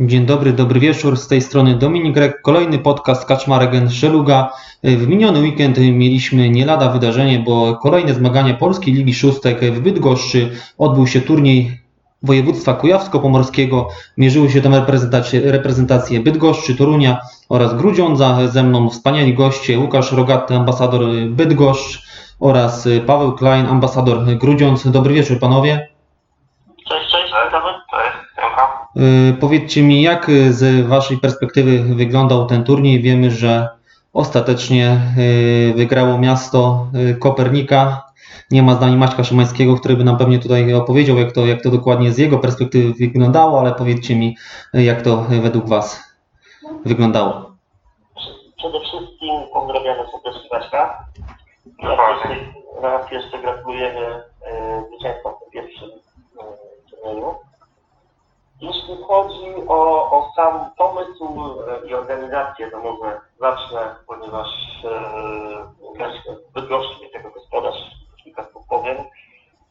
Dzień dobry, dobry wieczór. Z tej strony Dominik Grek. Kolejny podcast Kaczmarek Szeluga. W miniony weekend mieliśmy nie lada wydarzenie, bo kolejne zmagania Polskiej Ligi Szóstek w Bydgoszczy. Odbył się turniej województwa kujawsko-pomorskiego. Mierzyły się tam reprezentacje, reprezentacje Bydgoszczy, Torunia oraz Grudziądza. Ze mną wspaniali goście Łukasz Rogaty, ambasador Bydgoszcz oraz Paweł Klein, ambasador Grudziądz. Dobry wieczór panowie. Cześć, cześć. Y, Powiedzcie mi, jak z Waszej perspektywy wyglądał ten turniej? Wiemy, że ostatecznie y, wygrało miasto y, Kopernika. Nie ma z nami Maćka Szymańskiego, który by nam pewnie tutaj opowiedział, jak to, jak to dokładnie z jego perspektywy wyglądało, ale powiedzcie mi, jak to według Was wyglądało. Przede wszystkim pozdrawiamy serdecznie Maćka. Raz jeszcze, gratulujemy e, zwycięstwa w tym pierwszym e, turnieju. Jeśli chodzi o, o sam pomysł e, i organizację, to może zacznę, ponieważ e, w Bydgoszczy jest jako gospodarz, kilka słów powiem.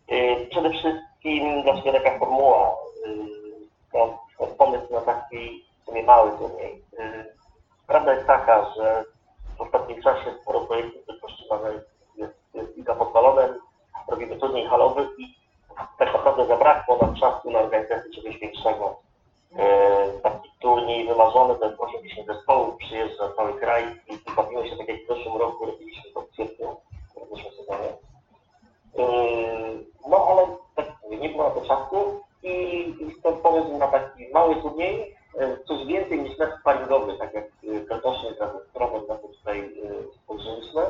E, Przede wszystkim dlaczego taka formuła, e, pomysł na taki w sumie mały turniej. E, Prawda jest taka, że w ostatnim czasie sporo projektów wykorzystywane jest, jest Liga pod balonem, robimy turniej halowy i tak naprawdę zabrakło nam czasu na organizację czegoś większego. E, taki turniej wymarzony, to jest 8 tysięcy zespołów, przyjeżdża cały kraj i, bawimy się tak jak w zeszłym roku, robiliśmy to w kwietniu, w zeszłym sezonie. E, no ale tak nie było na to czasu i, i stąd pomysł na taki mały turniej, e, coś więcej niż mecz sparingowy, tak jak Kratosznie, tak jak Stromem, na to tutaj spojrzeliśmy.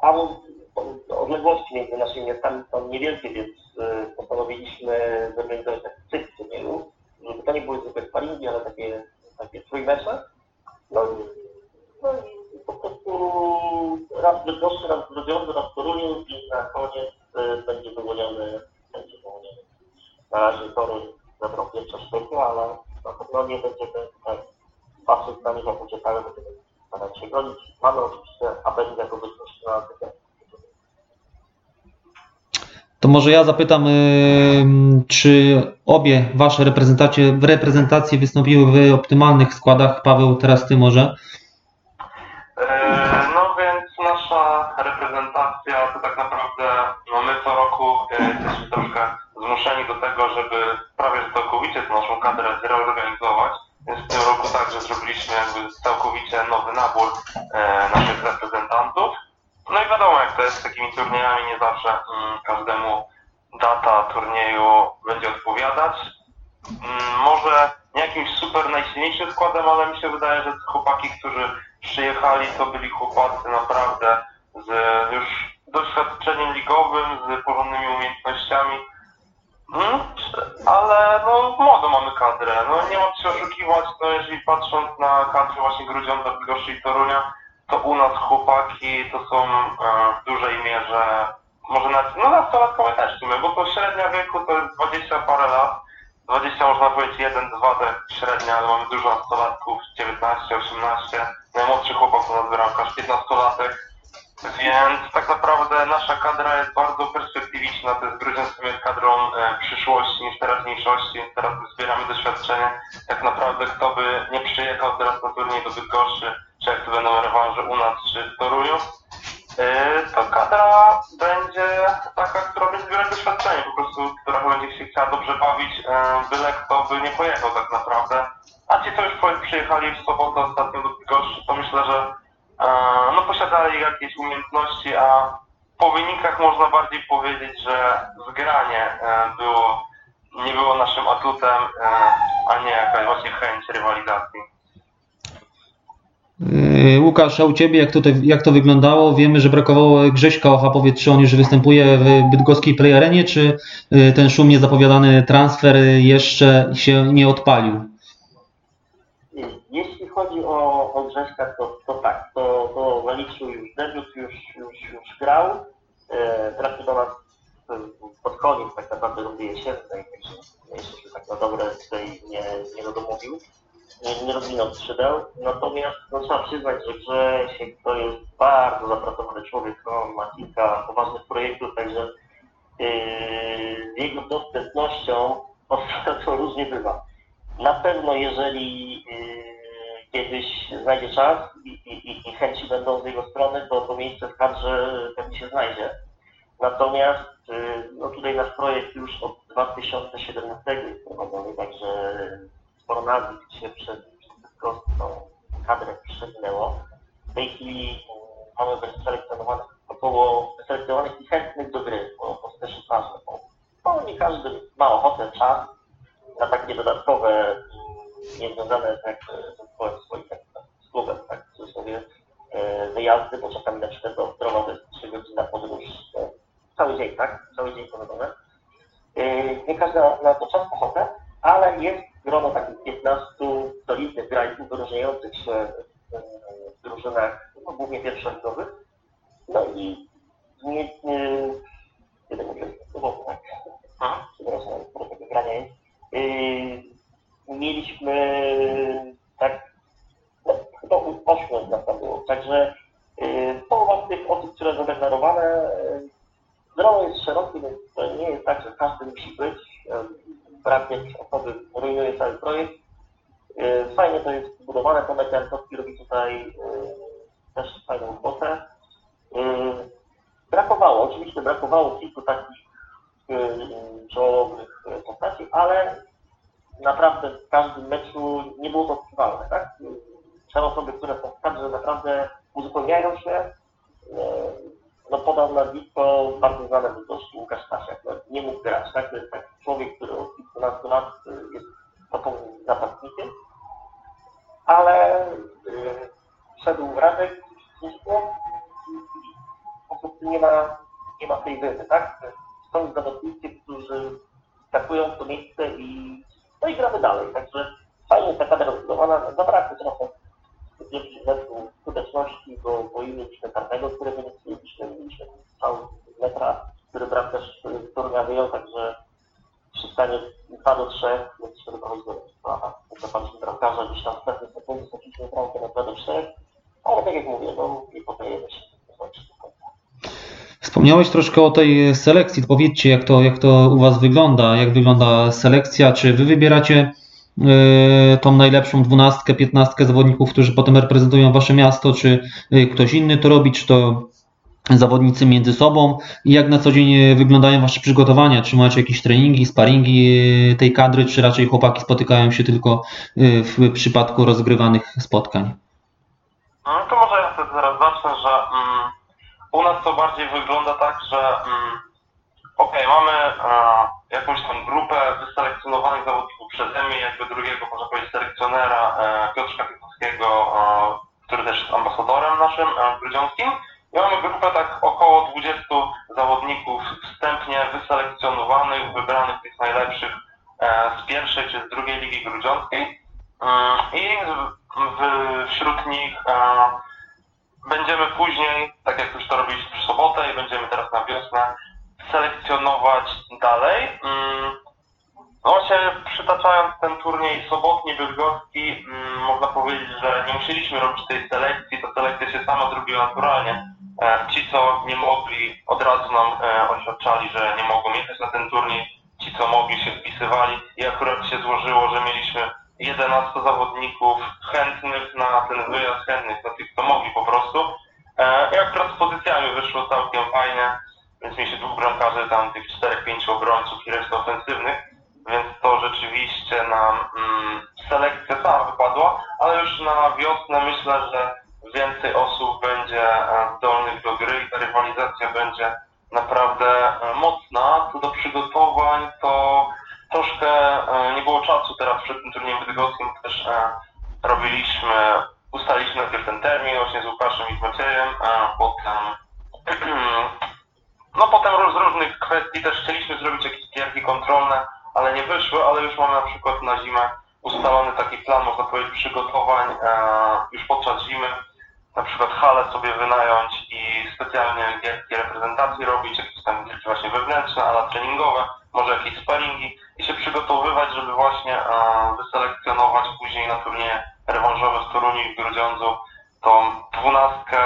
A odległości między naszymi miastami są niewielkie, więc postanowiliśmy zorganizować taki cykl turniejów, żeby to nie były zwykłe sparingi, ale takie, takie trójmecze. No i, no i po prostu raz w Bydgoszczy, raz w Grudziądzu, raz w Toruniu i na koniec e, będzie wyłoniony, będzie wyłoniony. Na razie Toruń zabrał pierwsze sztuki, ale na pewno nie będziemy tutaj patrzeć na nich jak uciekały, będziemy starać się gonić. Mamy oczywiście apel jako Bydgoszcz na tykę. To może ja zapytam, y, czy obie Wasze reprezentacje, reprezentacje wystąpiły w optymalnych składach? Paweł, teraz Ty może. E, No więc nasza reprezentacja to tak naprawdę no my co roku e, jesteśmy troszkę zmuszeni do tego, żeby prawie całkowicie tę naszą kadrę zreorganizować. Więc w tym roku także zrobiliśmy jakby całkowicie nowy nabór e, naszych reprezentantów. No i wiadomo to jest z takimi turniejami, nie zawsze mm, każdemu data turnieju będzie odpowiadać. Mm, może nie jakimś super najsilniejszym składem, ale mi się wydaje, że chłopaki, którzy przyjechali, to byli chłopacy naprawdę z już doświadczeniem ligowym, z porządnymi umiejętnościami. Mm, ale no młodo mamy kadrę, no nie ma co się oszukiwać, no jeżeli patrząc na kadrę właśnie Grudziądza, Bydgoszczy i Torunia, to u nas chłopaki to są e, w dużej mierze, może nawet, no nastolatkowie też w sumie, bo to średnia wieku to jest 20 parę lat, 20 można powiedzieć 1, 2 to jest średnia, ale mamy dużo nastolatków, 19, 18, najmłodszy chłopak u nas bramkarz, 15-latek, więc tak naprawdę nasza kadra jest bardzo perspektywiczna, to jest Grudziądz jest kadrą e, przyszłości niż teraźniejszości, teraz zbieramy doświadczenie. Tak naprawdę kto by nie przyjechał teraz na turniej do Bydgoszczy, czy jak to będą rewanże u nas, czy w Toruniu, e, to kadra będzie taka, która będzie zbierać doświadczenie, po prostu, która będzie się chciała dobrze bawić, e, byle kto by nie pojechał tak naprawdę. A ci, co już przyjechali w sobotę ostatnio do Bydgoszczy, to myślę, że e, no posiadali jakieś umiejętności, a po wynikach można bardziej powiedzieć, że zgranie było, nie było naszym atutem, a nie jakaś właśnie chęć rywalizacji. Y, Łukasz, a u Ciebie jak to, jak to wyglądało? Wiemy, że brakowało Grześka Ocha. Powiedz, czy on już występuje w bydgoskiej Play Arenie, czy y, ten szumnie zapowiadany transfer jeszcze się nie odpalił? Jeśli chodzi o, o Grześka, to, to tak, to, to zaliczył już debiut, już, już, już grał. Trafił do nas pod koniec tak naprawdę rundy jesiennej, także tak na dobre Nie, rozwinął skrzydeł. Natomiast no, trzeba przyznać, że Grzesiek to jest bardzo zapracowany człowiek. On ma kilka poważnych projektów, także yy, z jego dostępnością ostatnio różnie bywa. Na pewno, jeżeli kiedyś znajdzie czas i, i, i chęci będą z jego strony, to to miejsce w kadrze pewnie się znajdzie. Natomiast no tutaj nasz projekt już od 2017 jest prowadzony, także sporo nazwisk się przez, tą kadrę. W tej chwili mamy wyselekcjonowanych około wyselekcjonowanych i chętnych do gry, bo, bo to też jest ważne, bo, bo nie każdy ma ochotę, czas na takie dodatkowe, niezwiązane z, zespołem swoim, z klubem, tak, w cudzysłowie, wyjazdy, bo czasami na przykład do Ostrowa to jest 3 godziny podróż, cały dzień, tak, cały dzień prowadzone. Nie każdy na to czas ochotę, ale jest grono takich 15 solidnych grajków wyróżniających się w drużynach, no, głównie pierwszoligowych. No i nie, nie, kiedy mówię, sobotę, tak? Przepraszam, pro tego grania jest. Yy, mieliśmy tak, no, chyba ośmiu nas tam było, także yy, połowa z tych osób, które zadeklarowane, yy, grono jest szerokie, więc to nie jest tak, że każdy musi być. Yy, brak jakiejś osoby rujnuje cały projekt. Yy, fajnie to jest zbudowane, Tomek Jankowski robi tutaj yy, też fajną robotę. Yy, brakowało, oczywiście brakowało kilku takich czołowych postaci, ale naprawdę w każdym meczu nie było to odczuwalne, tak? Trzeba osoby, które są w kadrze naprawdę uzupełniają się. No podam nazwisko bardzo znane w gościu Łukasz Stasiak. No, nie mógł grać, tak? To jest taki człowiek, który od kilkunastu lat jest topowym napastnikiem, ale yy, szedł Radek Słuszko po prostu nie ma, nie ma tej wyry, tak? Są zawodnicy, którzy skakują w to miejsce i no i gramy dalej. Także fajnie ta kadra rozbudowana. Zabrakło trochę w pierwszym meczu skuteczności, bo boimy się karnego, nie chcieliśmy. Mieliśmy cały metra, który brak też turnia wyjął, także przy stanie 2 do 3 mogliśmy doprowadzić do sprawa. Zapadliśmy bramkarza gdzieś tam w pewnej sekundzie, skończyliśmy bramkę na 2 do 3, ale tak jak mówię, no nie podajemy się. Wspomniałeś troszkę o tej selekcji. Powiedzcie, jak to, jak to u Was wygląda, jak wygląda selekcja, czy Wy wybieracie tą najlepszą dwunastkę, piętnastkę zawodników, którzy potem reprezentują Wasze miasto, czy yy, ktoś inny to robi, czy to zawodnicy między sobą i jak na co dzień wyglądają Wasze przygotowania? Czy macie jakieś treningi, sparingi tej kadry, czy raczej chłopaki spotykają się tylko w przypadku rozgrywanych spotkań? No to może ja wtedy zaraz zacznę, że mm, u nas to bardziej wygląda tak, że mm, okej, okay, mamy e, jakąś tam grupę wyselekcjonowanych zawodników przeze mnie, jakby drugiego, można powiedzieć, selekcjonera e, Piotrka Piłkowskiego, e, który też jest ambasadorem naszym e, grudziąckim. I mamy grupę tak około 20 zawodników wstępnie wyselekcjonowanych, wybranych tych najlepszych e, z pierwszej czy z drugiej ligi grudziąckiej. Mm, I w, wśród nich e, będziemy później, tak jak już to robiliśmy w sobotę i będziemy teraz na wiosnę, selekcjonować dalej. Mm, no właśnie przytaczając ten turniej sobotni bydgoski, mm, można powiedzieć, że nie musieliśmy robić tej selekcji, ta selekcja się sama zrobiła naturalnie. E, ci, co nie mogli, od razu nam e, oświadczali, że nie mogą jechać na ten turniej. Ci, co mogli, się wpisywali i akurat się złożyło, że mieliśmy 11 zawodników chętnych na ten wyjazd, chętnych na tych, kto mogli po prostu. E, I akurat z pozycjami wyszło całkiem fajnie, więc mieliśmy dwóch bramkarzy, tam tych czterech, pięciu obrońców i resztę ofensywnych, więc to rzeczywiście nam mm, selekcja sama wypadła, ale już na wiosnę myślę, że więcej osób będzie e, zdolnych do gry i ta rywalizacja będzie naprawdę e, mocna. Co do przygotowań, to troszkę e, nie było czasu teraz przed tym turniejem bydgoskim też e, robiliśmy, ustaliliśmy najpierw ten termin właśnie z Łukaszem i z Maciejem, a potem no potem z różnych kwestii też chcieliśmy zrobić jakieś gierki kontrolne, ale nie wyszły, ale już mamy na przykład na zimę ustalony taki plan, można powiedzieć, przygotowań e, już podczas zimy, na przykład halę sobie wynająć i specjalnie gierki reprezentacji robić, jakieś tam gierki właśnie wewnętrzne, ale treningowe, może jakieś sparingi i się przygotowywać, żeby właśnie e, wyselekcjonować później na turnieje rewanżowe w Toruniu i w Grudziądzu tą dwunastkę,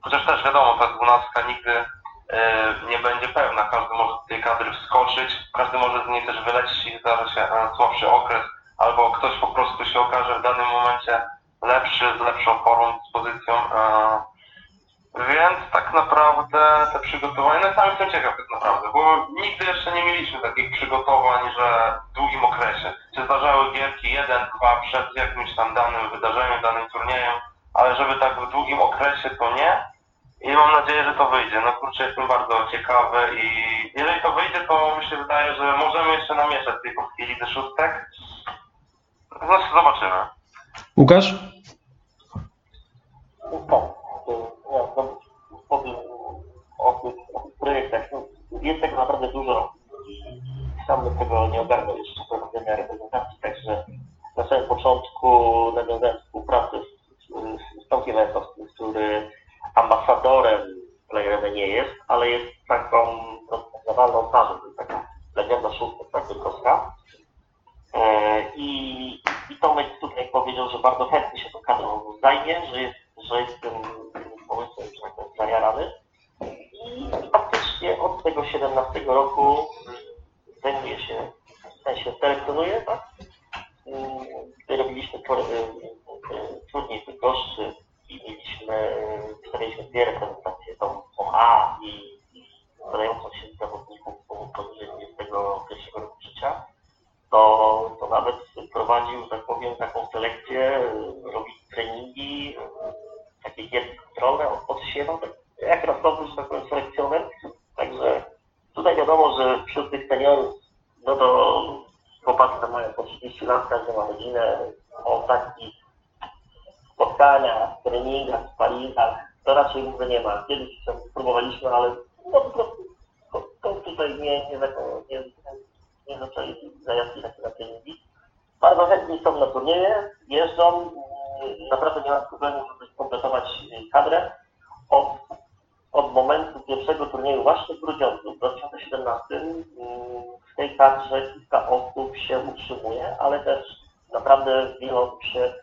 chociaż też wiadomo, ta dwunastka nigdy E, nie będzie pełna. Każdy może z tej kadry wskoczyć, każdy może z niej też wylecieć i zdarza się e, słabszy okres, albo ktoś po prostu się okaże w danym momencie lepszy, z lepszą formą, pozycją. E, więc tak naprawdę te przygotowania, no sam jestem ciekaw tak naprawdę, bo nigdy jeszcze nie mieliśmy takich przygotowań, że w długim okresie się zdarzały gierki jeden, dwa przed jakimś tam danym wydarzeniem, danym turniejem, ale żeby tak w długim okresie to nie. I mam nadzieję, że to wyjdzie. No kurczę, jestem bardzo ciekawy i jeżeli to wyjdzie, to mi się wydaje, że możemy jeszcze namieszać tej polskiej lidze szóstek. Znaczy zobaczymy. Łukasz? Tak, ja powiem o tych, o tych projektach. No, Jest tego naprawdę dużo. Sam bym tego nie ogarnął jeszcze Tomek tutaj powiedział, że bardzo chętnie się tą kadrą zajmie, że jest, tym pomysłem że tak powiem, zajarany. I faktycznie od tego 17 roku zajmuje się, w sensie selekcjonuje, tak? Mm, Gdy robiliśmy tur- y, y, turniej w Bydgoszczy i mieliśmy, wstawialiśmy dwie reprezentacje, tą, tą A i, i badającą się zawodników poniżej 21 roku życia, to, to nawet prowadził, że tak powiem, taką selekcję, y, robi treningi, y, takie gierki kontrolne, od- odsiewa, tak jak rasowy, że tak powiem, selekcjoner. Także tutaj wiadomo, że wśród tych seniorów, no to chłopacy tam mają po 30 lat, każdy ma rodzinę, o takich spotkaniach, treningach, sparingach, to raczej w ogóle nie ma. Kiedyś tam próbowaliśmy, ale no po prostu to, to tutaj nie, nie, zaczęli zajazdy takie na treningi. Bardzo chętni są na turnieje, jeżdżą, mm, naprawdę nie ma problemu, żeby skompletować y, kadrę. Od, od momentu pierwszego turnieju właśnie w Grudziądzu w 2017 mm, w tej kadrze kilka osób się utrzymuje, ale też naprawdę wiele osób się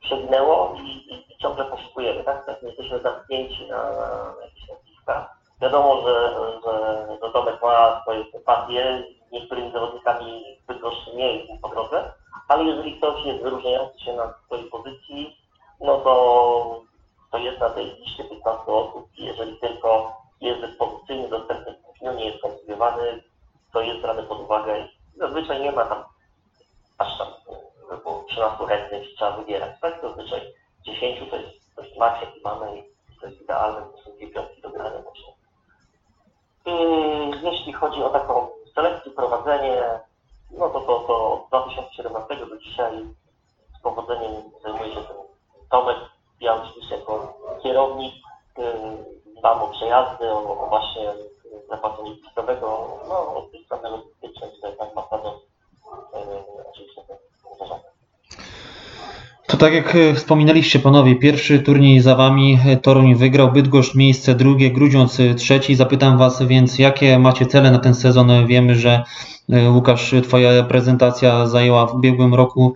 przewinęło i, i, i ciągle poszukujemy, tak? Tak nie jesteśmy zamknięci na, na jakieś nazwiska. Wiadomo, że, że, że Tomek ma swoje sympatie, z niektórymi zawodnikami Bydgoszczy nie jest po drodze, ale jeżeli ktoś jest wyróżniający się na swojej pozycji, no to, to jest na tej liście 15 osób i jeżeli tylko jest dyspozycyjny, dostępny w kuchni, nie jest konsumowany, to jest brany pod uwagę zazwyczaj nie ma tam aż tam było 13 chętnych trzeba wybierać, tak? Zazwyczaj 10 to jest, to jest maks, i to jest idealne, to są dwie piątki do grania właśnie. Yy, Jeśli chodzi o taką selekcję, prowadzenie, no to, to, to od 2017 do dzisiaj z powodzeniem zajmuje się tym Tomek. Ja oczywiście jako kierownik yy, dbam o przejazdy, o, o właśnie zapłacenie listowego, no od tej strony logistycznej tak naprawdę yy, oczywiście to zarządzam. To tak jak e, wspominaliście panowie, pierwszy turniej za wami e, Toruń wygrał, Bydgoszcz miejsce drugie, Grudziądz e, trzeci. Zapytam was więc, jakie macie cele na ten sezon? Wiemy, że Łukasz, twoja prezentacja zajęła w ubiegłym roku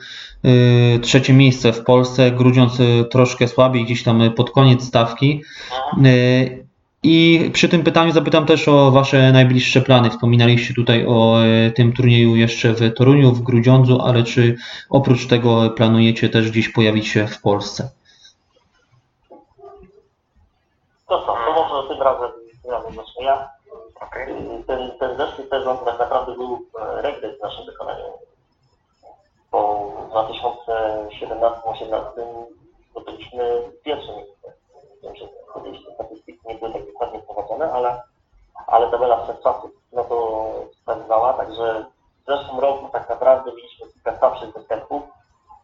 trzecie miejsce w Polsce, Grudziądz troszkę słabiej, gdzieś tam pod koniec stawki. I przy tym pytaniu zapytam też o Wasze najbliższe plany. Wspominaliście tutaj o e, tym turnieju jeszcze w Toruniu, w Grudziądzu, ale czy oprócz tego planujecie też gdzieś pojawić się w Polsce? To co, to może tym razem, tym razem zacznę ja. Okej. Ten, ten zeszły sezon tak naprawdę był e, regres w naszym wykonaniu. Po 2017-2018 zdobyliśmy pierwsze miejsce. Że oczywiście statystyki nie były tak dokładnie prowadzone, ale, ale tabela wszechczasów no to wskazywała, także w zeszłym roku tak naprawdę mieliśmy kilka słabszych występów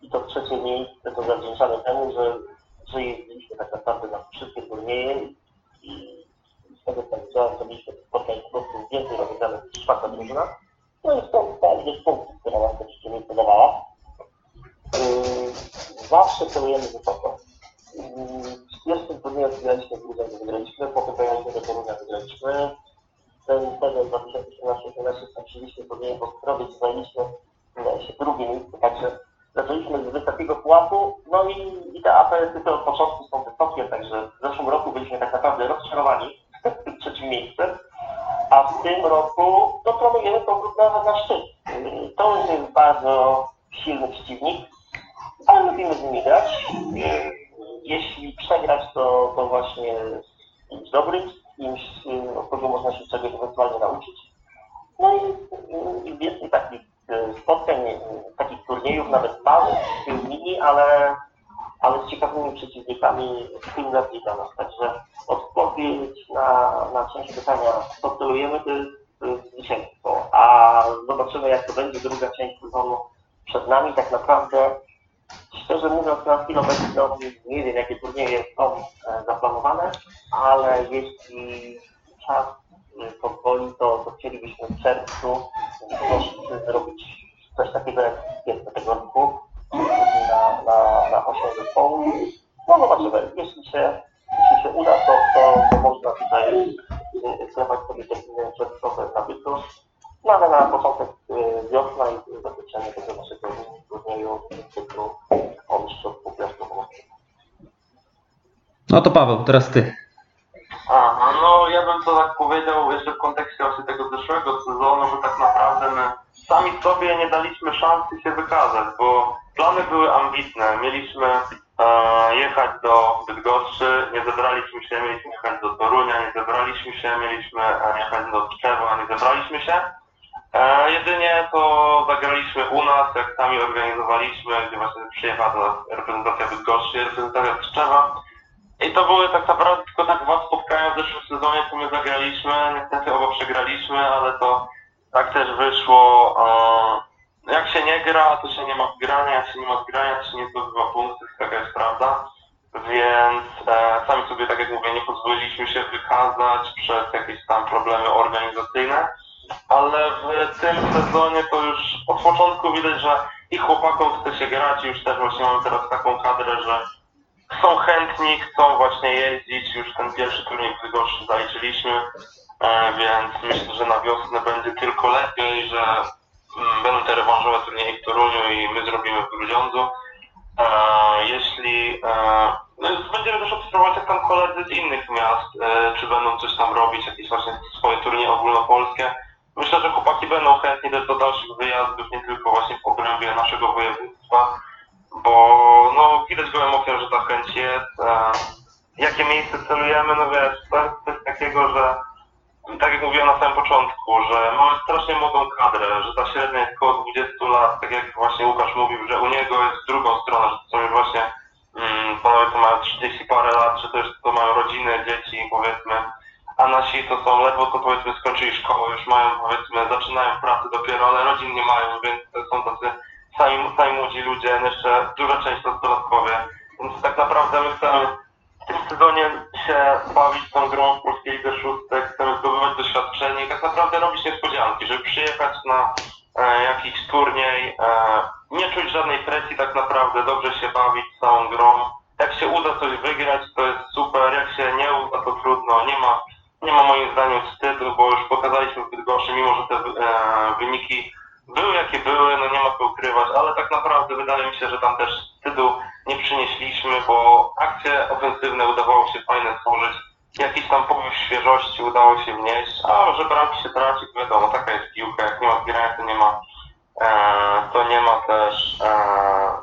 i to trzecie miejsce to zawdzięczamy temu, że, że jeździliśmy tak naprawdę na wszystkie turnieje i z tego co widziałem, to mieliśmy spotkań po prostu więcej rozegranych niż czwarta drużyna. No i stąd ta ilość punktów, która nam to trzecie miejsce dawała. Zawsze celujemy wysoko. W turnieju wygraliśmy, w drugim wygraliśmy, potem pojechaliśmy do Torunia, wygraliśmy. Ten sezon 2018-2018 skończyliśmy turniejem w Ostrowie, zajęliśmy wydaje się drugie miejsce, także zaczęliśmy z wysokiego pułapu, no i, i te apetyty od początku są wysokie, także w zeszłym roku byliśmy tak naprawdę rozczarowani trzecim miejscem, a w tym roku no, planujemy powrót na, na szczyt. To jest bardzo silny przeciwnik, ale lubimy z nimi grać. Jeśli przegrać, to, to właśnie z kimś dobrym, z kimś, od kogo można się czegoś ewentualnie nauczyć. No i, i więcej takich e, spotkań, takich turniejów, nawet małych, mini, ale, ale z ciekawymi przeciwnikami trudnymi dla nas. Także odpowiedź na, na część pytania, co celujemy, to jest zwycięstwo. A zobaczymy, jak to będzie druga część sezonu przed nami. Tak naprawdę, szczerze mówiąc, na chwilę obecną nie wiem, jakie turnieje są e, zaplanowane, ale jeśli czas e, pozwoli, to, to chcielibyśmy w czerwcu zrobić coś takiego jak jest tego roku na, na, na 8 zespołów. No zobaczymy. Jeśli się, jeśli się uda, to, to, to można tutaj sklepać sobie terminy czerwcowe na Bydgoszcz. No ale na początek y, wiosna i zakończenie tego naszego turnieju cyklu o mistrzostwu piaskowym. No to Paweł, teraz ty. Aha, no ja bym to tak powiedział jeszcze w kontekście właśnie tego zeszłego sezonu, że tak naprawdę my sami sobie nie daliśmy szansy się wykazać, bo plany były ambitne. Mieliśmy e, jechać do Bydgoszczy, nie zebraliśmy się, mieliśmy jechać do Torunia, nie zebraliśmy się, mieliśmy e, jechać do Tczewa, nie zebraliśmy się. Jedynie to zagraliśmy u nas, jak sami organizowaliśmy, gdzie właśnie przyjechała reprezentacja Bydgoszczy, reprezentacja Tczewa. I to były tak naprawdę tylko te dwa spotkania w zeszłym sezonie, co my zagraliśmy. Niestety oba przegraliśmy, ale to tak też wyszło. Jak się nie gra, to się nie ma grania, jak się nie ma grania, to się nie zdobywa punktów, taka jest prawda. Więc e, sami sobie, tak jak mówię, nie pozwoliliśmy się wykazać przez jakieś tam problemy organizacyjne. Ale w tym sezonie to już od początku widać, że i chłopakom chce się grać, już też właśnie mamy teraz taką kadrę, że są chętni, chcą właśnie jeździć. Już ten pierwszy turniej w Bydgoszczy zaliczyliśmy, e, więc myślę, że na wiosnę będzie tylko lepiej, że mm, będą te rewanżowe turnieje w Toruniu i my zrobimy w Grudziądzu. E, Jeśli e, no będziemy też obserwować jak tam koledzy z innych miast, czy będą coś tam robić, jakieś właśnie swoje turnieje ogólnopolskie. Myślę, że chłopaki będą chętni też do dalszych wyjazdów, nie tylko właśnie w obrębie naszego województwa bo no, widać gołym okiem, że ta chęć jest. E, jakie miejsce celujemy? No wiesz, to jest takiego, że tak jak mówiłem na samym początku, że mamy strasznie młodą kadrę, że ta średnia jest około 20 lat, tak jak właśnie Łukasz mówił, że u niego jest drugą stronę, że to są już właśnie mm, panowie, co mają 30 parę lat, to już to mają rodziny, dzieci, powiedzmy, a nasi to są ledwo co powiedzmy skończyli szkołę, już mają powiedzmy, zaczynają pracę dopiero, ale rodzin nie mają, więc to są tacy sami, sami młodzi ludzie, jeszcze duża część to dodatkowie. Więc tak naprawdę my chcemy w tym sezonie się bawić tą grą w Polskiej Lidze Szóstek, chcemy zdobywać doświadczenie i tak naprawdę robić niespodzianki, żeby przyjechać na e, jakiś turniej, e, nie czuć żadnej presji tak naprawdę, dobrze się bawić całą grą. Jak się uda coś wygrać, to jest super, jak się nie uda, to trudno, nie ma, nie ma moim zdaniem wstydu, bo już pokazaliśmy w Bydgoszczy, mimo że te e, wyniki były jakie były, no nie ma co ukrywać, ale tak naprawdę wydaje mi się, że tam też wstydu nie przynieśliśmy, bo akcje ofensywne udawało się fajne stworzyć, jakiś tam powiew świeżości udało się wnieść, a że bramki się traci, wiadomo, taka jest piłka, jak nie ma zgrania, to nie ma e, to nie ma też e,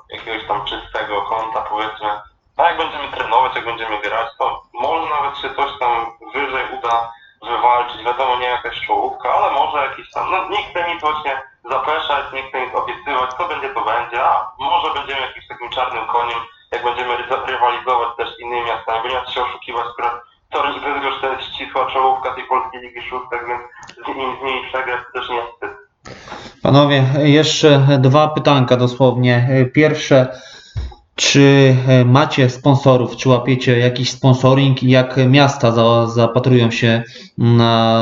jakiegoś tam czystego konta, powiedzmy. A jak będziemy trenować, jak będziemy grać, to może nawet się coś tam wyżej uda wywalczyć. Wiadomo, nie jakaś czołówka, ale może jakiś tam, no nie chcę nic właśnie zapeszać, nie chcę nic obiecywać, co będzie, to będzie, a może będziemy jakimś takim czarnym koniem, jak będziemy ry- rywalizować też z innymi miastami, bo nie się oszukiwać, akurat Toruń Bydgoszcz to jest ścisła czołówka tej polskiej Ligi Szóstek, więc z nimi, z przegrać też nie wstyd. Panowie, jeszcze dwa pytanka dosłownie. Pierwsze, czy macie sponsorów, czy łapiecie jakiś sponsoring i jak miasta za, zapatrują się na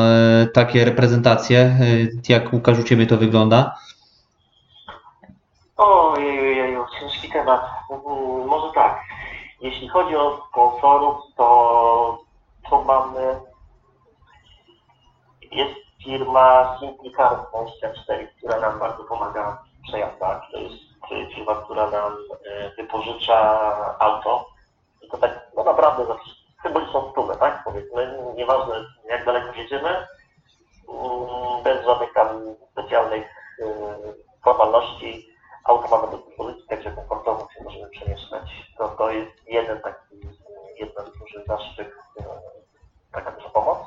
takie reprezentacje? Jak Łukasz u Ciebie to wygląda? Ojeju, ciężki temat. Mm, Może tak. Jeśli chodzi o sponsorów, to to mamy. Jest firma Simply Car 24, która nam bardzo pomaga w przejazdach. To jest firma, która nam y, wypożycza auto. I to tak no naprawdę za symboliczną stówę, tak? Powiedzmy, nieważne jak daleko jedziemy, mm, bez żadnych tam specjalnych y, formalności auto mamy do dyspozycji, także komfortowo się możemy przemieszczać. To, to jest jeden taki, jeden duży zaszczyt, e, taka duża pomoc.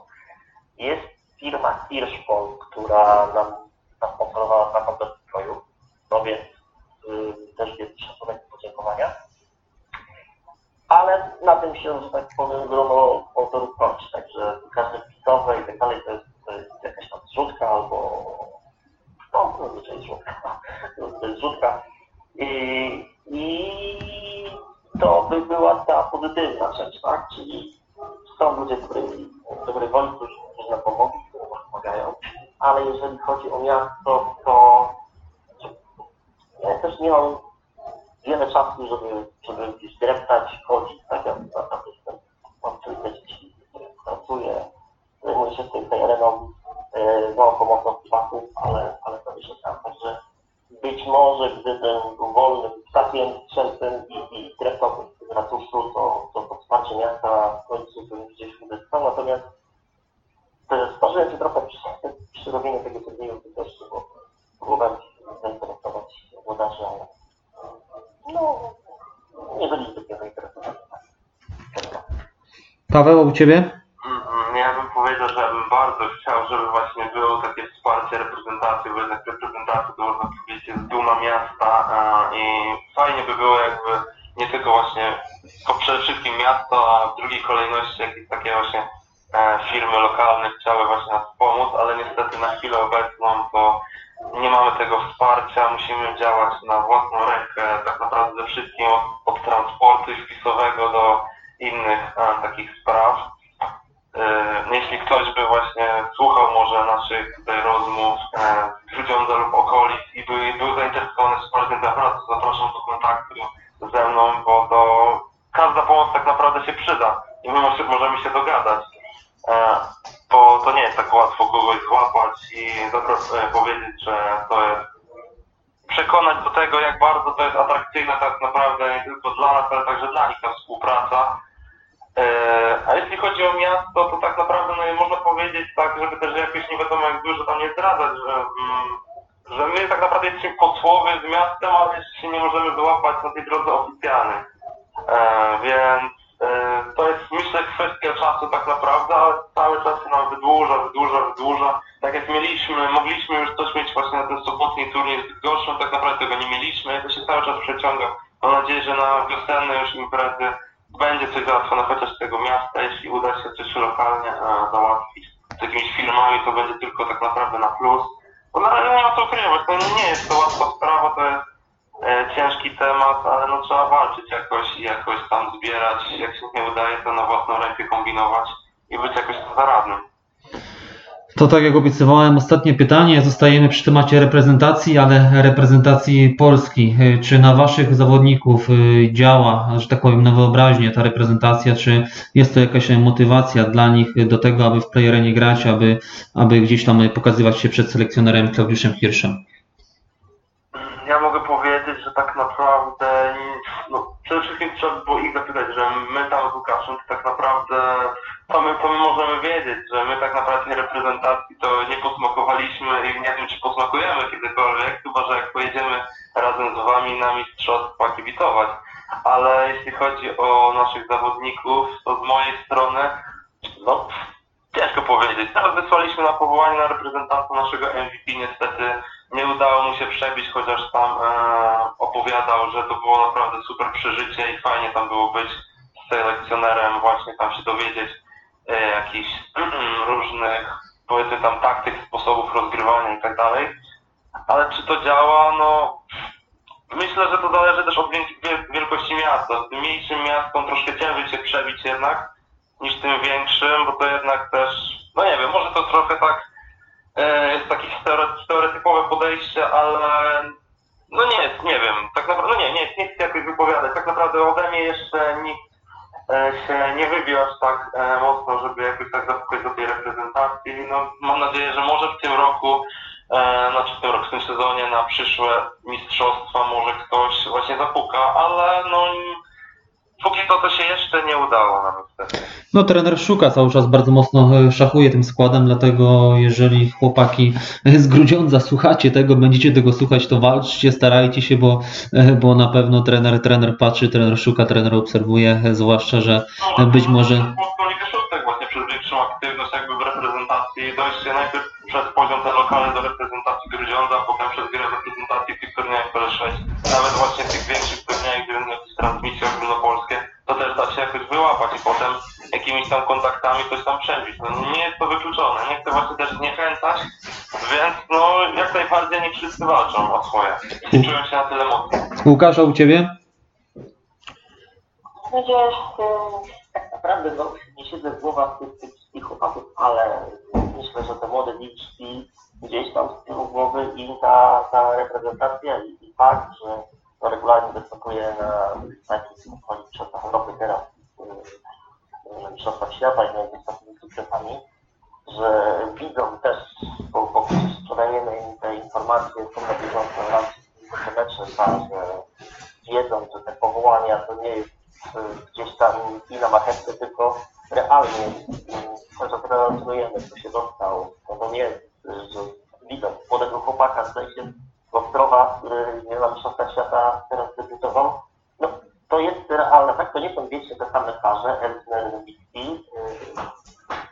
Jest firma Hirschpol, która nam zasponsorowała na komplet stroju. No więc y, też jest szacunek i podziękowania. Ale na tym się, że tak powiem, grono autorów kończy. Także każde wpisowe i tak dalej to jest, to jest jakaś tam zrzutka albo no, zazwyczaj zrzutka. To jest zrzutka. I, I to by była ta pozytywna rzecz, tak? Czyli są ludzie, którzy dobrej woli, którzy, nam pomogli, którzy pomagają, ale jeżeli chodzi o miasto, to ja też nie mam wiele czasu, żeby, żeby gdzieś dreptać, chodzić, tak jak na tak jestem. Mam trójkę dzieci, które pracuję, zajmuję się tym terenem, z małą pomocą chłopaków, ale, ale to się tam. Także być może gdybym był wolnym ptakiem strzelcem i, i dreptał z ratuszu, to, to to wsparcie miasta w końcu bym Natomiast sparzyłem się trochę przy, przy robieniu tego turnieju też, bo próbowałem zainteresować włodarzy, ale no, nie byli zbytnio zainteresowani. Paweł, u Ciebie? Mhm, Ja bym powiedział, że ja bym bardzo chciał, żeby właśnie było takie wsparcie reprezentacji, bo jednak reprezentacja to można powiedzieć jest duma miasta i fajnie by było jakby nie tylko właśnie, tylko przede wszystkim miasto, a w drugiej kolejności ze mną, bo to każda pomoc tak naprawdę się przyda i my może- możemy się dogadać. E, Bo to nie jest tak łatwo kogoś złapać i e, powiedzieć, że to jest przekonać do tego, jak bardzo to jest atrakcyjne tak naprawdę nie tylko dla nas, ale także dla nich ta współpraca. E, A jeśli chodzi o miasto, to tak naprawdę no, można powiedzieć tak, żeby też jakoś nie wiadomo jak dużo tam nie zdradzać, że, mm, że my tak naprawdę jesteśmy posłowie z miastem, ale jeszcze nie możemy złapać na tej drodze oficjalnej. E, więc e, to jest myślę kwestia czasu tak naprawdę, ale cały czas się nam wydłuża, wydłuża, wydłuża. Tak jak mieliśmy, mogliśmy już coś mieć właśnie na ten sobotni turniej z Bydgoszczą, tak naprawdę tego nie mieliśmy, to się cały czas przeciąga. Mam nadzieję, że na wiosenne już imprezy będzie coś załatwione chociaż z tego miasta, jeśli uda się coś lokalnie e, załatwić z jakimiś firmami, to będzie tylko tak naprawdę na plus. Razie nie ma co ukrywać, to nie jest to łatwa sprawa, to jest e, ciężki temat, ale no trzeba walczyć jakoś i jakoś tam zbierać. Jak się nie udaje, to na własną rękę kombinować i być jakoś zaradnym. To tak jak obiecywałem, ostatnie pytanie. Zostajemy przy temacie reprezentacji, ale reprezentacji Polski. Czy na Waszych zawodników y, działa, że tak powiem, na wyobraźnię ta reprezentacja? Czy jest to jakaś motywacja dla nich do tego, aby w playerenie grać, aby, aby gdzieś tam pokazywać się przed selekcjonerem Klaudiuszem Hirszem? Ja mogę powiedzieć, że tak naprawdę, wszystkim trzeba by było ich zapytać, że my tam z Łukaszem to tak naprawdę, to my, my możemy wiedzieć, że my tak naprawdę reprezentacji to nie posmakowaliśmy i nie wiem, czy posmakujemy kiedykolwiek, chyba, że jak pojedziemy razem z wami na mistrzostwa kibicować. Ale jeśli chodzi o naszych zawodników, to z mojej strony, no, ciężko powiedzieć. Teraz wysłaliśmy na powołanie na reprezentanta naszego MVP, niestety nie udało mu się przebić, chociaż tam e, opowiadał, że to było naprawdę super przeżycie i fajnie tam było być z selekcjonerem, właśnie tam się dowiedzieć e, jakichś różnych, powiedzmy tam taktyk, sposobów rozgrywania i tak dalej. Ale czy to działa? No myślę, że to zależy też od wiel- wielkości miasta. Tym mniejszym miastom troszkę ciężej się przebić jednak niż tym większym, bo to jednak też, no nie wiem, może to trochę tak jest takie stereotypowe podejście, ale no nie jest, nie wiem, tak naprawdę, no nie, nie, nie chcę jakoś wypowiadać, tak naprawdę ode mnie jeszcze nikt e, się nie wybił aż tak e, mocno, żeby jakoś tak zapukać do tej reprezentacji. No, mam nadzieję, że może w tym roku, e, znaczy w tym roku, w tym sezonie na przyszłe mistrzostwa może ktoś właśnie zapuka, ale no póki to to się jeszcze nie udało nam niestety. No, trener szuka cały czas bardzo mocno e, szachuje tym składem, dlatego jeżeli chłopaki z Grudziądza słuchacie tego, będziecie tego słuchać, to walczcie, starajcie się, bo, e, bo na pewno trener, trener patrzy, trener szuka, trener obserwuje, e, zwłaszcza, że No, być może... Polską Ligę Szóstek właśnie przez większą aktywność jakby w reprezentacji, dojście najpierw przez poziom te lokale do reprezentacji Grudziądza, potem przez grę w reprezentacji w tych turniejach PL6, nawet właśnie w tych większych turniejach, gdzie jakieś transmisje ogólnopolskie, to też da się jakoś wyłapać i potem jakimiś tam kontaktami coś tam przebić. No, nie jest to wykluczone, nie chcę właśnie też zniechęcać, więc no jak najbardziej nie wszyscy walczą o swoje. Nie czują się na tyle mocno. Łukasz, a u Ciebie? Będzie tak naprawdę no, nie siedzę w głowach tych, tych, tych chłopaków, ale myślę, że te młode liczki gdzieś tam z tyłu głowy i ta, ta reprezentacja i, i fakt, że no, regularnie występuje na takich mistrzostwach Europy teraz, y, y, mistrzostwach świata i między takimi sukcesami, że widzą też, bo, sprzedajemy im te informacje, są na bieżąco raz mecze, tak, że wiedzą, że te powołania to nie jest y, gdzieś tam i na marchewce, tylko realnie to, relacjonujemy, co się dostał, to nie jest, y, że widzą. Młodego chłopaka, zdaje się, Ostrowa, który na mistrzostwach świata teraz debiutował, no to jest realne, tak, to nie są wiecznie te same twarze, Elsner, Wicki,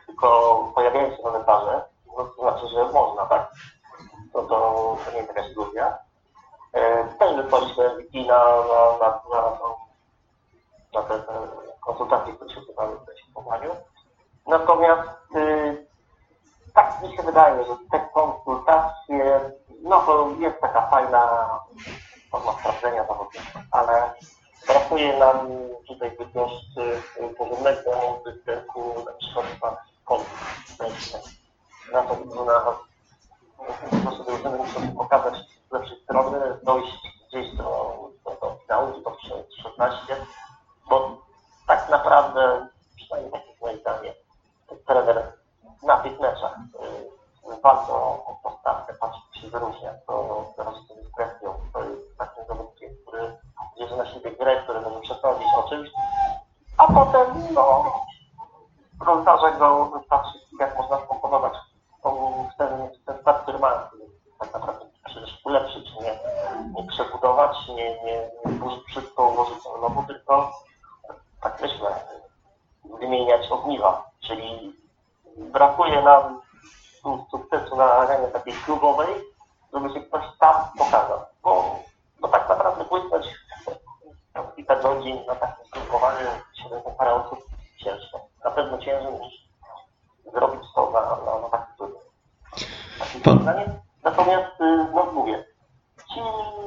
tylko pojawiają się nowe twarze, no to znaczy, że można, tak? No to, to nie jest jakaś iluzja. E, Też wysłaliśmy wiki na, na, na, na, na, na te, te konsultacje, które się odbywały w tym powołaniu. Natomiast y, tak mi się wydaje, że te konsultacje, no to jest taka fajna forma sprawdzenia zawodnika, ale brakuje nam tutaj dość porządnego występu na mistrzostwach polskich. Na to na nasze drużyny muszą pokazać z lepszej strony, dojść gdzieś do, do, do finału, do top 16, bo tak naprawdę, przynajmniej tak jest moje zdanie, trener na tych meczach y, bardzo o się wyróżnia, to teraz z tym kwestią, to jest takim zawodnikiem, który bierze na siebie grę, który może przesądzić o czymś, a potem, no, rozważa go, patrzy, jak można skomponować tą- ten, ten skład, który ma, tak naprawdę przecież ulepszyć, nie, nie przebudować, nie, nie, nie wszystko, ułożyć na nowo, tylko tak myślę, wymieniać ogniwa, czyli brakuje nam sukcesu na arenie takiej klubowej, żeby się ktoś tam pokazał, bo, bo tak naprawdę błysnąć w kilka godzin na takim grupowaniu siedem parę osób ciężko. Na pewno ciężej niż zrobić to na, na, na. Natomiast, y, no mówię, ci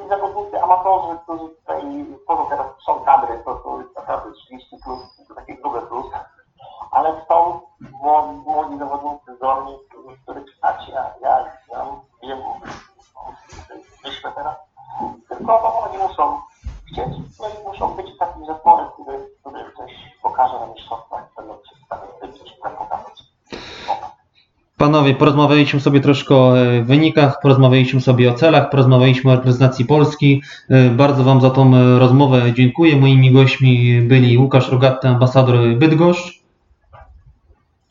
zawodnicy amatorzy, którzy tutaj tworzą teraz są kadry, to, to jest naprawdę 30 plus, to takie grube plus, ale są młodzi, młodzi zawodnicy zdolni, których stać, ja, ja znam, wiem, myślę teraz, tylko oni muszą chcieć, no i muszą być takim zespołem, który, który coś pokaże na mistrzostwach, będą przedstawić, coś tam pokazać. Panowie, porozmawialiśmy sobie troszkę o e, wynikach, porozmawialiśmy sobie o celach, porozmawialiśmy o reprezentacji Polski. E, Bardzo Wam za tą e, rozmowę dziękuję. Moimi gośćmi byli Łukasz Rogaty, ambasador Bydgoszcz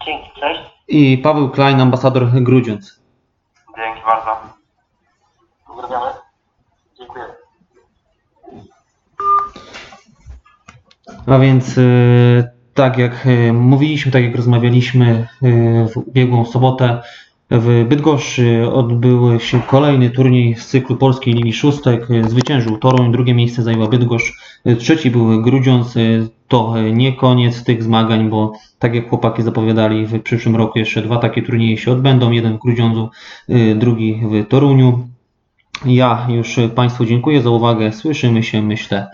Dzięki, cześć. i Paweł Klein, ambasador Grudziądz. Dzięki bardzo. Pozdrawiamy. Dziękuję. A więc e, tak jak e, mówiliśmy, tak jak rozmawialiśmy e, w ubiegłą sobotę w Bydgoszczy odbył się kolejny turniej z cyklu Polskiej Ligi Szóstek. Zwyciężył Toruń, drugie miejsce zajęła Bydgoszcz, trzeci był Grudziądz. To nie koniec tych zmagań, bo tak jak chłopaki zapowiadali, w przyszłym roku jeszcze dwa takie turnieje się odbędą. Jeden w Grudziądzu, drugi w Toruniu. Ja już Państwu dziękuję za uwagę. Słyszymy się, myślę,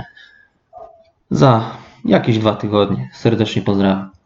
za jakieś dwa tygodnie. Serdecznie pozdrawiam.